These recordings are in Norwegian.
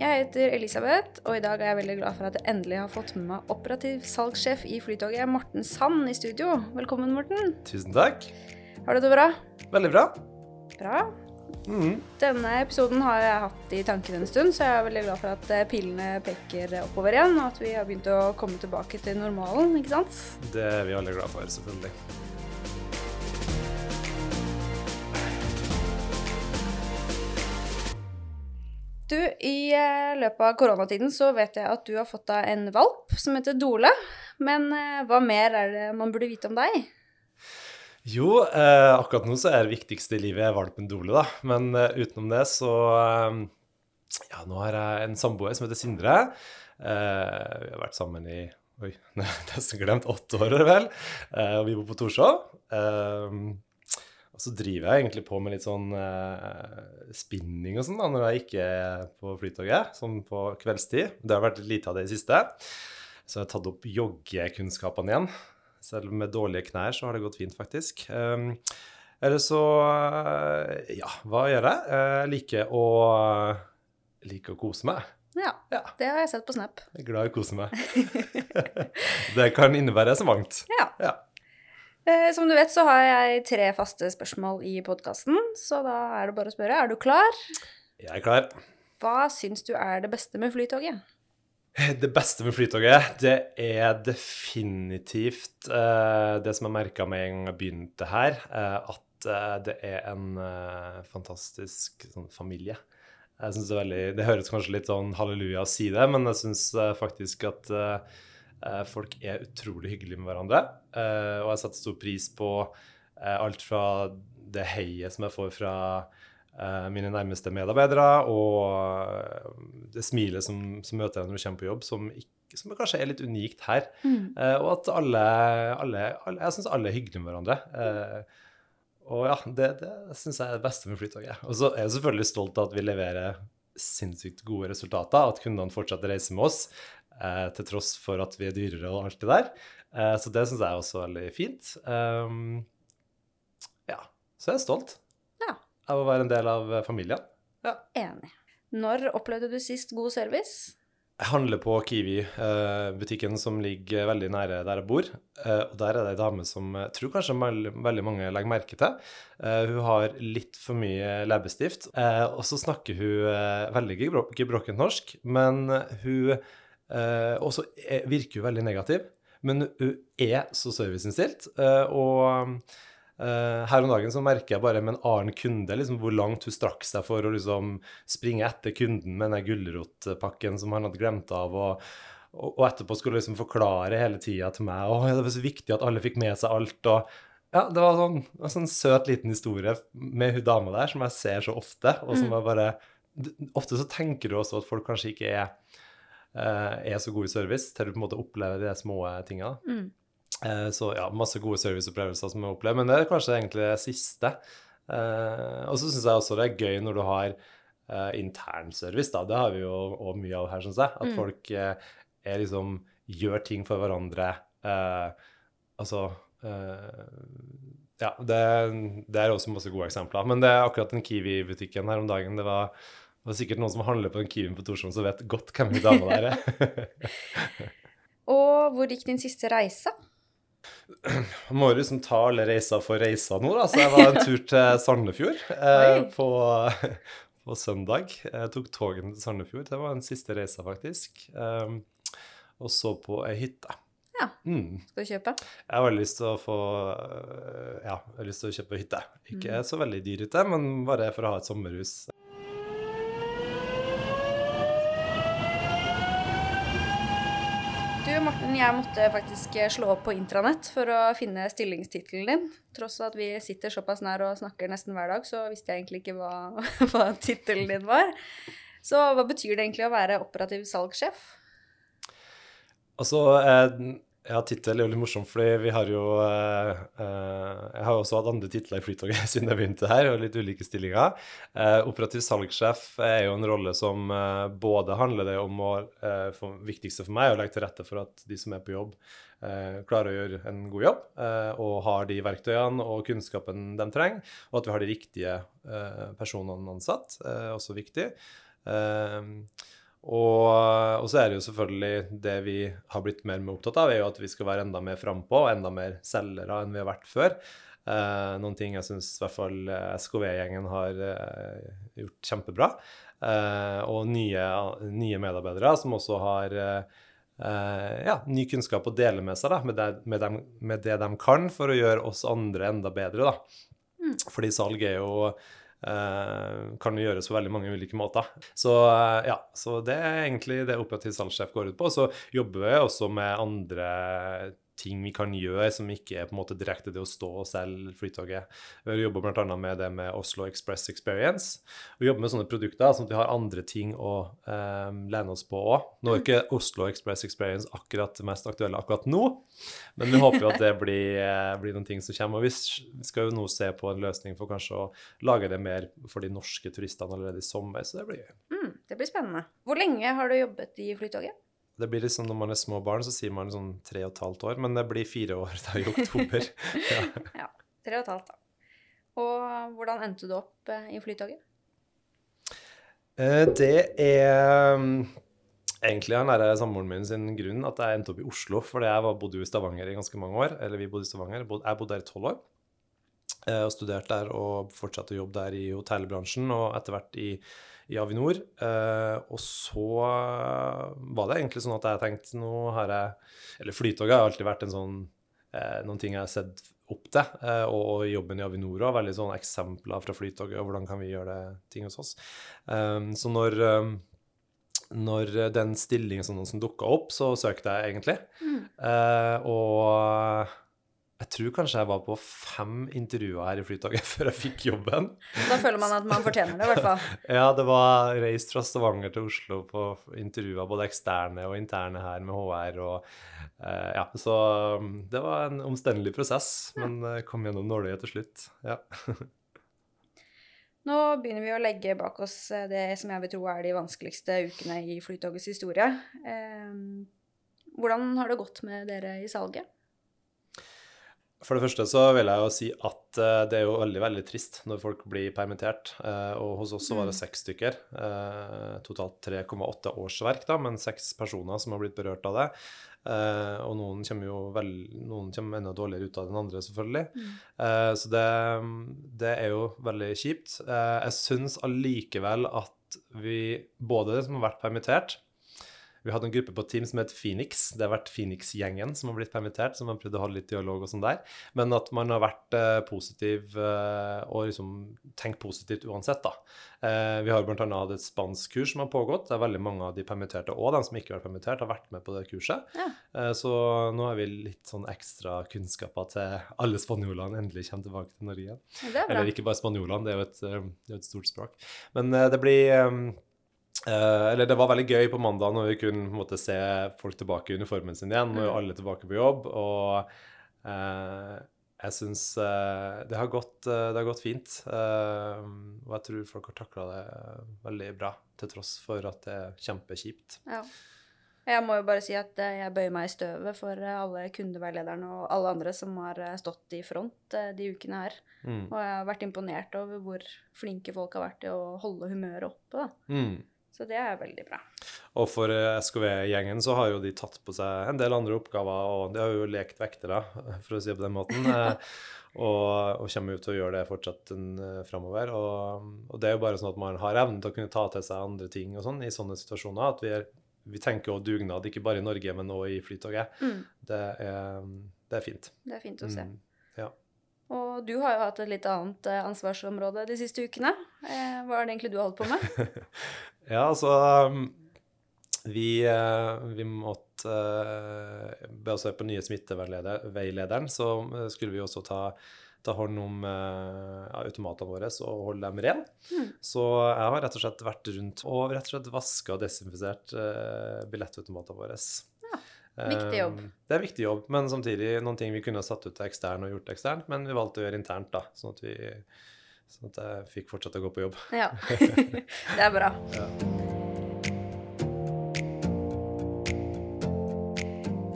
Jeg heter Elisabeth, og i dag er jeg veldig glad for at jeg endelig har fått med meg operativ salgssjef i Flytoget, Morten Sand, i studio. Velkommen, Morten. Tusen takk. Har du det bra? Veldig bra. Bra. Mhm. Denne episoden har jeg hatt i tanken en stund, så jeg er veldig glad for at eh, pilene peker oppover igjen, og at vi har begynt å komme tilbake til normalen, ikke sant? Det er vi alle glad for, selvfølgelig. Du, i eh, løpet av koronatiden så vet jeg at du har fått deg en valp som heter Dole. Men eh, hva mer er det man burde vite om deg? Jo, eh, akkurat nå så er det viktigste i livet valpen Dole, da. Men eh, utenom det så eh, Ja, nå har jeg en samboer som heter Sindre. Eh, vi har vært sammen i Oi, nesten glemt. Åtte år, vel. Og vi bor på Torshov. Eh, og så driver jeg egentlig på med litt sånn eh, spinning og sånn da, når jeg ikke er på Flytoget, som på kveldstid. Det har vært lite av det i siste. Så jeg har tatt opp joggekunnskapene igjen. Selv med dårlige knær så har det gått fint, faktisk. Um, eller så eh, Ja, hva gjør jeg? Jeg liker å, liker å kose meg. Ja, Ja. det har jeg sett på Snap. Jeg er glad i å kose meg. det kan innebære så mangt. Ja. Ja. Eh, Som du vet, så har jeg tre faste spørsmål i podkasten, så da er det bare å spørre. Er du klar? Jeg er klar. Hva syns du er det beste med Flytoget? Det beste med Flytoget, det er definitivt eh, det som jeg merka med en gang jeg begynte her, eh, at eh, det er en eh, fantastisk sånn, familie. Jeg synes Det er veldig, det høres kanskje litt sånn halleluja å si det, men jeg syns faktisk at eh, eh, folk er utrolig hyggelige med hverandre. Eh, og jeg satte stor pris på eh, alt fra det heiet som jeg får fra eh, mine nærmeste medarbeidere, og eh, det smilet som, som møter deg når du kommer på jobb, som, ikke, som kanskje er litt unikt her. Mm. og at alle, alle, alle Jeg syns alle er hyggelige med hverandre. Eh, og ja, det, det syns jeg er det beste med Flytoget. Og så er jeg selvfølgelig stolt av at vi leverer sinnssykt gode resultater, at kundene fortsatt reiser med oss, eh, til tross for at vi er dyrere og alt det der. Eh, så det syns jeg er også veldig fint. Um, ja, så jeg er stolt Ja. av å være en del av familien. Ja. Enig. Når opplevde du sist god service? Jeg handler på Kiwi, eh, butikken som ligger veldig nære der jeg bor. Eh, og der er det ei dame som jeg tror kanskje veldig mange legger merke til. Eh, hun har litt for mye leppestift, eh, og så snakker hun eh, veldig gebro- gebrokkent norsk. Men hun eh, også er, virker hun veldig negativ. Men hun er så serviceinnstilt. eh, og Eh, her om dagen så merker jeg bare med en annen kunde liksom, hvor langt hun strakk seg for å liksom, springe etter kunden med den gulrotpakken som han hadde glemt av. Og, og, og etterpå skulle liksom forklare hele tida til meg at det var så viktig at alle fikk med seg alt. og ja, Det var sånn, en sånn søt liten historie med hun dama der som jeg ser så ofte. og som jeg bare, Ofte så tenker du også at folk kanskje ikke er, eh, er så gode i service, til du på en måte opplever de små tingene. Mm. Eh, Så ja, masse gode serviceopplevelser som jeg opplever, men det er kanskje egentlig det siste. Eh, og så syns jeg også det er gøy når du har uh, internservice, da. Det har vi jo mye av her, syns jeg. At Mm. folk eh, er liksom gjør ting for hverandre. eh, altså eh, Ja, det, det er også masse gode eksempler. Men det er akkurat den Kiwi-butikken her om dagen. Det var, det var sikkert noen som handler på den Kiwien på Torshov, som vet godt hvem hun dama der er. Og hvor gikk din siste reise? Må jo liksom ta alle reiser for reiser nå, da. Så jeg var en tur til Sandefjord eh, på, på søndag. Jeg tok togen til Sandefjord. Det var den siste reisa, faktisk. Um, og så på ei hytte. Ja. Mm. Skal du kjøpe? Jeg har veldig lyst til å få øh, Ja, jeg har lyst til å kjøpe hytte. Ikke Mm. så veldig dyr hytte, men bare for å ha et sommerhus. Morten, jeg måtte faktisk slå opp på intranett for å finne stillingstittelen din. Tross at vi sitter såpass nær og snakker nesten hver dag, så visste jeg egentlig ikke hva, hva tittelen din var. Så hva betyr det egentlig å være operativ salgssjef? Altså, eh, ja, tittel er jo litt morsomt, fordi vi har jo eh, eh, Jeg har jo også hatt andre titler i Flytoget siden jeg begynte her, og litt ulike stillinger. Eh, operativ salgssjef er jo en rolle som eh, både handler det om å eh, for, viktigste for meg, å legge til rette for at de som er på jobb, eh, klarer å gjøre en god jobb og har de verktøyene og kunnskapen de trenger, og at vi har de riktige personene ansatt, er også viktig. Uh, og, og, så er det jo selvfølgelig det vi har blitt mer med opptatt av, er jo at vi skal være enda mer frampå og enda mer selgere enn vi har vært før. Eh, noen ting jeg syns i hvert fall eh, SKV-gjengen har eh, gjort kjempebra. Eh, og nye, nye, medarbeidere som også har eh, ja, ny kunnskap å dele med seg da, med det, med, dem, med det, de kan, for å gjøre oss andre enda bedre. da. Mm. Fordi salg er jo kan gjøres på veldig mange ulike måter. Så uh, ja, så det er egentlig det operativ salgssjef går ut på. Så jobber vi også med andre ting vi kan gjøre som ikke er på en måte direkte det å stå og selge Flytoget. Vi jobber bl.a. med det med Oslo Express Experience. Vi jobber med sånne produkter sånn at vi har andre ting å um, lene oss på òg. Nå er ikke Oslo Express Experience akkurat det mest aktuelle akkurat nå, men vi håper jo at det blir, uh, blir noen ting som kommer. Og vi skal jo nå se på en løsning for kanskje å lage det mer for de norske turistene allerede i sommer, så det blir gøy. Mm, det blir spennende. Hvor lenge har du jobbet i Flytoget? Det blir liksom Når man er små barn, så sier man sånn tre og et halvt år, men det blir fire år da i oktober. ja. ja. Tre og et halvt, da. Og hvordan endte du opp eh, i Flytoget? Eh, det er mm, egentlig den derre samboeren min sin grunn at jeg endte opp i Oslo. For jeg bodde jo i Stavanger i ganske mange år. Eller vi bodde i Stavanger. Jeg bodde der i tolv år. Eh, og studerte der og fortsatte å jobbe der i hotellbransjen, og etter hvert i i Avinor. Eh, og så var det egentlig sånn at jeg tenkte nå har jeg Eller Flytoget har alltid vært en sånn eh, noen ting jeg har sett opp til. Eh, og, jobben i Avinor òg, veldig sånne eksempler fra Flytoget og hvordan kan vi gjøre det ting hos oss. Så når når den stillingen som, som dukka opp, så søkte jeg egentlig. Mm. Eh, og tror kanskje jeg var på fem intervjuer her i Flytoget før jeg fikk jobben. Da føler man at man fortjener det, i hvert fall. ja, det var reist fra Stavanger til Oslo på intervjuer, både eksterne og interne her med HR. og eh, ja, Så um, det var en omstendelig prosess, ja. men uh, kom gjennom nåløyet til slutt. Ja. Nå begynner vi å legge bak oss eh, det som jeg vil tro er de vanskeligste ukene i Flytogets historie. Eh, hvordan har det gått med dere i salget? For det første så vil jeg jo si at uh, det er jo veldig veldig trist når folk blir permittert. Uh, og hos oss så var det mm. seks stykker. Uh, totalt 3,8 årsverk, da, men seks personer som har blitt berørt av det. og noen kommer jo vel, noen kommer enda dårligere ut av den andre, selvfølgelig. Mm. så det, det, er jo veldig kjipt. jeg syns allikevel at vi, både det som har vært permittert, vi hadde en gruppe på Team som het Phoenix. Det har vært Phoenix-gjengen som har blitt permittert, så man prøvde å ha litt dialog og sånn der. Men at man har vært eh, positiv eh, og liksom tenkt positivt uansett, da. Eh, vi har bl.a. hatt et spanskkurs som har pågått. Det er veldig mange av de permitterte og de som ikke har vært permittert, har vært med på det kurset. Ja. Eh, så nå har vi litt sånn ekstra kunnskaper til alle spanjolene endelig kommer tilbake til Norge igjen. Eller ikke bare spanjolene, det er jo et, det er et stort språk. Men det blir Uh, eller det var veldig gøy på mandag når vi kunne måte, se folk tilbake i uniformen sin igjen. Nå er jo mm. alle tilbake på jobb, og uh, jeg syns uh, det, har gått, det har gått fint. og jeg tror folk har takla det veldig bra, til tross for at det er kjempekjipt. Ja. Jeg må jo bare si at jeg bøyer meg i støvet for alle kundeveilederne og alle andre som har stått i front de ukene her. Mm. Og jeg har vært imponert over hvor flinke folk har vært til å holde humøret oppe. da. Mm. Så det er veldig bra. Og for eh, SKV-gjengen så har jo de tatt på seg en del andre oppgaver, og de har jo lekt vektere, for å si det på den måten. Eh, og, og, kommer jo til å gjøre det fortsatt uh, framover. Og, og, det er jo bare sånn at man har evnen til å kunne ta til seg andre ting og sånn i sånne situasjoner. At vi, er, vi tenker også dugnad, ikke bare i Norge, men også i Flytoget. Mm. Det, er, det, er, fint. Det er fint å se. Mm, ja. Og du har jo hatt et litt annet ansvarsområde de siste ukene. hva er det egentlig du har holdt på med? Ja, altså um, Vi, uh, vi måtte Basert på nye smitteveilederen så uh, skulle vi også ta, ta hånd om ja, automatene våre og holde dem rene. Mm. Så jeg har rett og slett vært rundt og rett og slett vaska og desinfisert uh, billettautomatene våre. Ja, viktig jobb. Um, det er en viktig jobb, men samtidig noen ting vi kunne satt ut til ekstern og gjort eksternt, men vi valgte å gjøre internt, da, sånn at, vi, sånn at jeg fikk fortsette å gå på jobb. Ja, det er bra. Ja.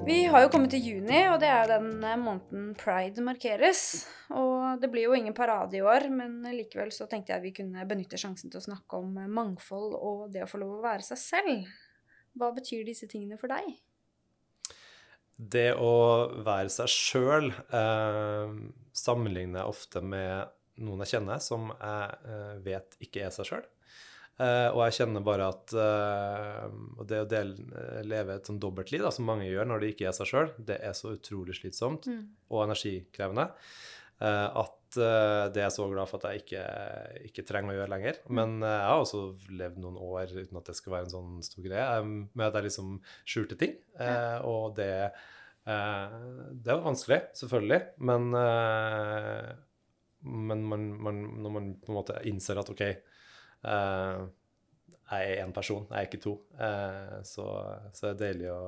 Vi har jo kommet til juni, og det er den eh, måneden pride markeres. Og det blir jo ingen parade i år, men likevel så tenkte jeg vi kunne benytte sjansen til å snakke om mangfold og det å få lov å være seg selv. Hva betyr disse tingene for deg? Det å være seg sjøl eh, sammenligner jeg ofte med noen jeg kjenner som jeg eh, vet ikke er seg sjøl. Uh, og jeg kjenner bare at uh, det å dele, eh, leve et sånn dobbeltliv, da, som mange gjør når de ikke er seg sjøl, det er så utrolig slitsomt Mm. og energikrevende at det er jeg så glad for at jeg ikke, ikke trenger å gjøre lenger. Men jeg har også levd noen år uten at det skal være en sånn stor greie, med at jeg liksom skjulte ting. og det, det var vanskelig, selvfølgelig, men, men man, man, når man på en måte innser at OK Uh, jeg er én person, jeg er ikke to. Uh, så, så, det er deilig å,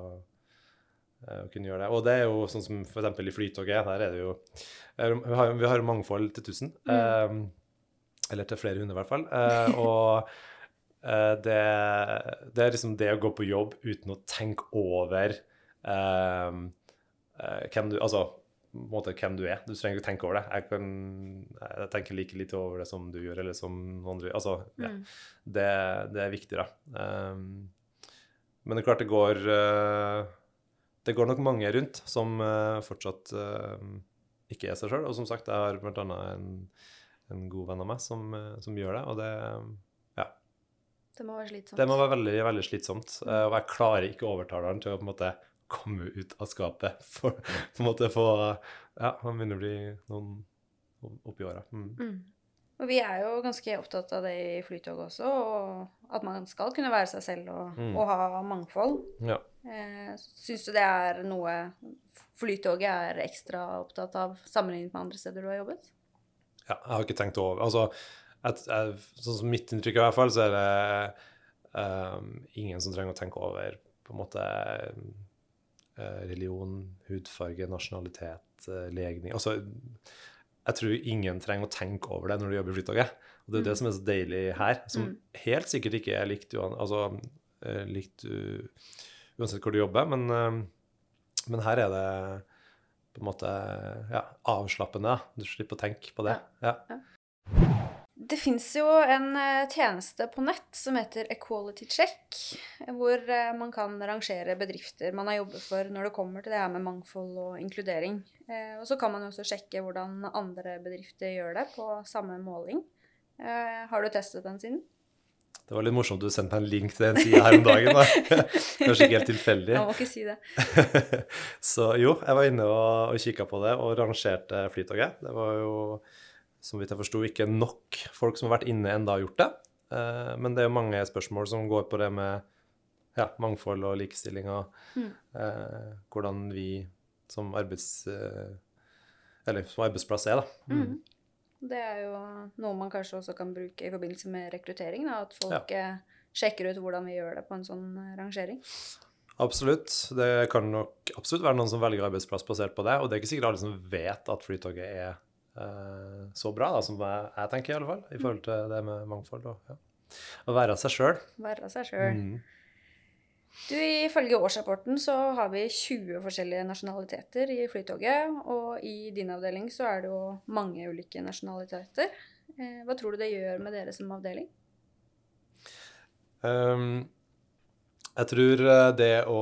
uh, å, kunne gjøre det. Og det er jo sånn som f.eks. i Flytoget. Der er det jo Vi har, vi har mangfold til 1000. Mm. eller til flere hunder, i hvert fall. og det, det, er liksom det å gå på jobb uten å tenke over hvem du Altså måte, hvem du er. Du trenger ikke tenke over det. Jeg, kan, jeg tenker like litt over det som du gjør, eller som noen andre Altså, ja. Mm. det, det, er viktig, da. Um, men det er klart det går uh, Det går nok mange rundt som uh, fortsatt uh, ikke er seg sjøl. Og som sagt, jeg har annet en, en god venn av meg som, som gjør det, og det Ja. Det må være slitsomt. Det må være veldig, veldig slitsomt. og jeg klarer ikke å overtale han til å på en måte komme ut av skapet. For på en måte få Ja, man begynner å bli noen oppi åra. Mm. Mm. Og vi er jo ganske opptatt av det i Flytoget også, og at man skal kunne være seg selv og, Mm. og ha mangfold. Ja. Eh, Syns du det er noe Flytoget er ekstra opptatt av sammenlignet med andre steder du har jobbet? ja. Jeg har ikke tenkt over Altså, et, et, sånn som mitt inntrykk i hvert fall, så er det um, ingen som trenger å tenke over på en måte eh, religion, hudfarge, nasjonalitet, eh, legning Altså, jeg tror ingen trenger å tenke over det når du jobber i Flytoget. Og det er jo det Mm. som er så deilig her, som Mm. helt sikkert ikke er likt, altså, eh, likt uansett hvor du jobber, men, eh, men her er det på en måte ja, avslappende. Du slipper å tenke på det. Ja. Det fins jo en eh, tjeneste på nett som heter Equality Check, hvor eh, man kan rangere bedrifter man har jobbet for når det kommer til det her med mangfold og inkludering. Eh, Og så kan man jo også sjekke hvordan andre bedrifter gjør det på samme måling. Har du testet den siden? Det var litt morsomt du sendte meg en link til den sida her om dagen. da. Kanskje ikke helt tilfeldig. Man må ikke si det. Så jo, jeg var inne og, og kikka på det og rangerte Flytoget. Det var jo, som vidt jeg forsto, ikke nok folk som har vært inne enda og gjort det. Eh, men det er jo mange spørsmål som går på det med ja, mangfold og likestilling og Mm. eh, hvordan vi som arbeids... Eh, eller som arbeidsplass er, da. Mm. Mm. Det er jo noe man kanskje også kan bruke i forbindelse med rekruttering. Da, at folk ja. sjekker ut hvordan vi gjør det på en sånn rangering. Absolutt. Det kan nok absolutt være noen som velger arbeidsplass basert på det. Og det er ikke sikkert alle som vet at Flytoget er så bra, da, som jeg, jeg tenker i alle fall, i forhold til det med mangfold. Og, ja. Å være seg sjøl. Være seg sjøl. Mm. Du, Ifølge årsrapporten så har vi 20 forskjellige nasjonaliteter i Flytoget. Og i din avdeling så er det jo mange ulike nasjonaliteter. Eh, hva tror du det gjør med dere som avdeling? Um, jeg tror eh, det å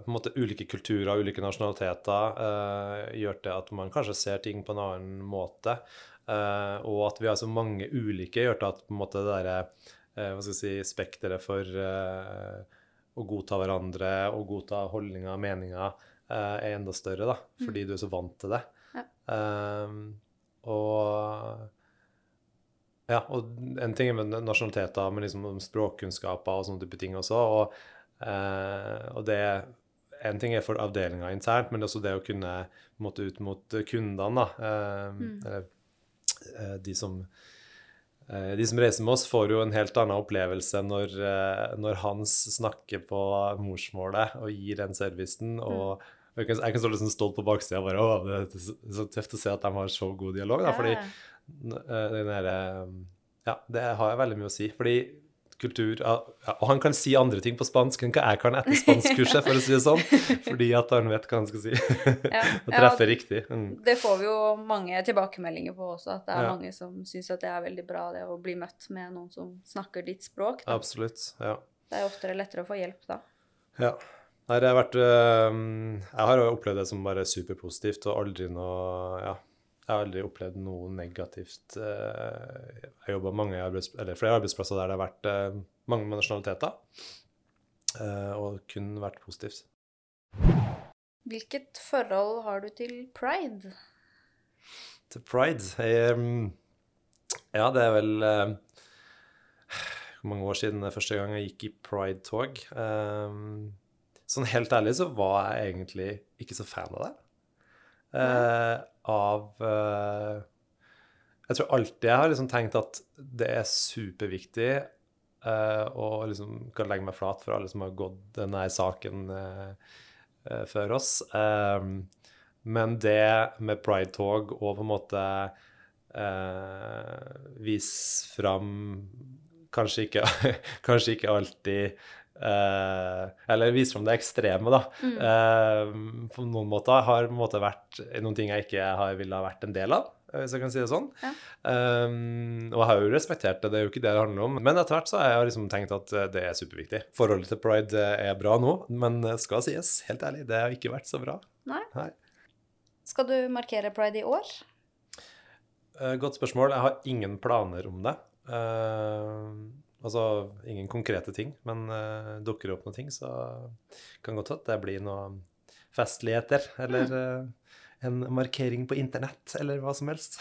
på en måte Ulike kulturer ulike nasjonaliteter eh, gjør til at man kanskje ser ting på en annen måte. Eh, og at vi har så mange ulike, gjør til at på en måte det derre eh, hva skal jeg si, spekteret for eh, å godta hverandre og godta holdninger og meninger eh, er enda større, da, fordi du er så vant til det. Ja. Og ja, og en ting med nasjonaliteter, men liksom om språkkunnskaper og sånne type ting også. Og, eh, og det En ting er for avdelinga internt, men det er også det å kunne måtte ut mot kundene. da. Eh, Mm. eller, eh, de som eh, de som reiser med oss, får jo en helt annen opplevelse når, eh, når Hans snakker på morsmålet og gir den servicen. og jeg kan, jeg kan stå litt sånn stolt på baksida og bare Å, det er så, så tøft å se at de har så god dialog. Da, fordi Ja. eh, den derre Ja, det har jeg veldig mye å si. Fordi kultur ja, ja, Og han kan si andre ting på spansk enn hva jeg kan etter spanskkurset, for å si det sånn. Fordi at han vet hva han skal si. Ja. og Ja, treffer riktig. Mm. Det får vi jo mange tilbakemeldinger på også, at det er Ja. mange som syns at det er veldig bra det å bli møtt med noen som snakker ditt språk. Da. Absolutt. Ja. Det er oftere lettere å få hjelp da. ja. Nei, det har vært øh, Jeg har opplevd det som bare superpositivt, og aldri noe Ja. Jeg har aldri opplevd noe negativt. Jeg Jeg jobba mange arbeids, eller flere arbeidsplasser der det har vært øh, mange nasjonaliteter, øh, og kun vært positivt. Hvilket forhold har du til pride? Til pride jeg, mm, Ja, det er vel eh, mange år siden første gang jeg gikk i pride-tog. Um, sånn helt ærlig så var jeg egentlig ikke så fan av det. Eh, av eh, Jeg tror alltid jeg har liksom tenkt at det er superviktig eh, og liksom kan legge meg flat for alle som har gått denne saken eh, eh, før oss. Um, men det med pride-tog og på en måte eh, vise fram Kanskje ikke, kanskje ikke alltid eh, Eller vise fram det ekstreme, da. Mm. Eh, på noen måter har på en måte vært noen ting jeg ikke har ville ha vært en del av, hvis jeg kan si det sånn. Ja. Um, og jeg har jo respektert det, det er jo ikke det det handler om. Men etter hvert så har jeg liksom tenkt at det er superviktig. Forholdet til pride er bra nå, men skal sies, helt ærlig, det har ikke vært så bra. Nei. Nei. Skal du markere pride i år? Eh, godt spørsmål. Jeg har ingen planer om det. Eh, altså ingen konkrete ting, men uh, dukker det opp noen ting, så kan godt hende det blir noen festligheter eller uh, en markering på internett eller hva som helst.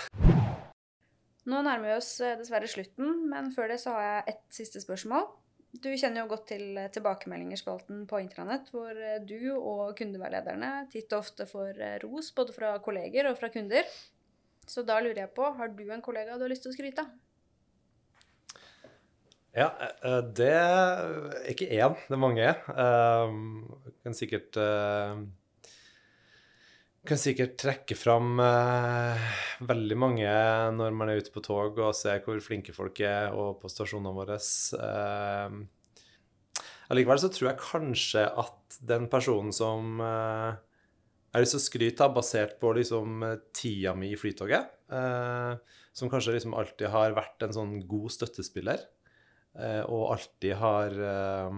Nå nærmer vi oss eh, dessverre slutten, men før det så har jeg ett siste spørsmål. Du kjenner jo godt til tilbakemeldinger-spalten på intranett, hvor du og kundeveilederne titt og ofte får ros både fra kolleger og fra kunder. Så da lurer jeg på, har du en kollega du har lyst til å skryte av? Ja, eh, det er ikke én, det er mange. Jeg kan sikkert eh, kan sikkert trekke fram eh, veldig mange når man er ute på tog og ser hvor flinke folk er, og på stasjonene våre. Eh, allikevel så tror jeg kanskje at den personen som eh, jeg har lyst til basert på liksom eh, tida mi i Flytoget, eh, som kanskje liksom alltid har vært en sånn god støttespiller, eh, og alltid har eh,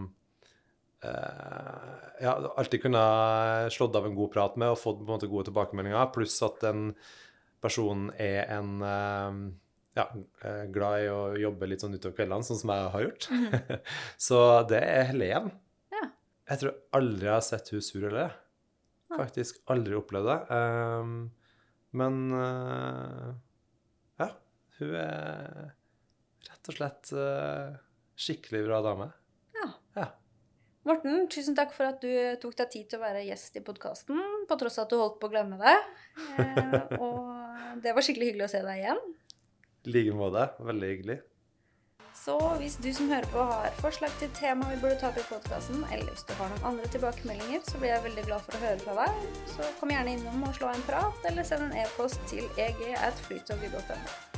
eh, ja, alltid kunne slått av en god prat med og fått på en måte gode tilbakemeldinger, pluss at den personen er en eh, ja, eh, glad i å jobbe litt sånn utover kveldene, sånn som jeg har gjort. Så det er Helen. Ja. Jeg tror aldri jeg har sett hun sur eller det. Faktisk aldri opplevd det. Ehm, men eh, ja, hun er rett og slett eh, skikkelig bra dame. Ja. Ja. Morten, tusen takk for at du tok deg tid til å være gjest i podkasten, på tross av at du holdt på å glemme det. Eh, og det var skikkelig hyggelig å se deg igjen. I like måte. Veldig hyggelig. Så hvis du som hører på har forslag til tema vi burde ta opp i podkasten, eller hvis du har noen andre tilbakemeldinger, så blir jeg veldig glad for å høre fra deg. Så kom gjerne innom og slå en prat, eller send en e-post til eg at flytoget.no.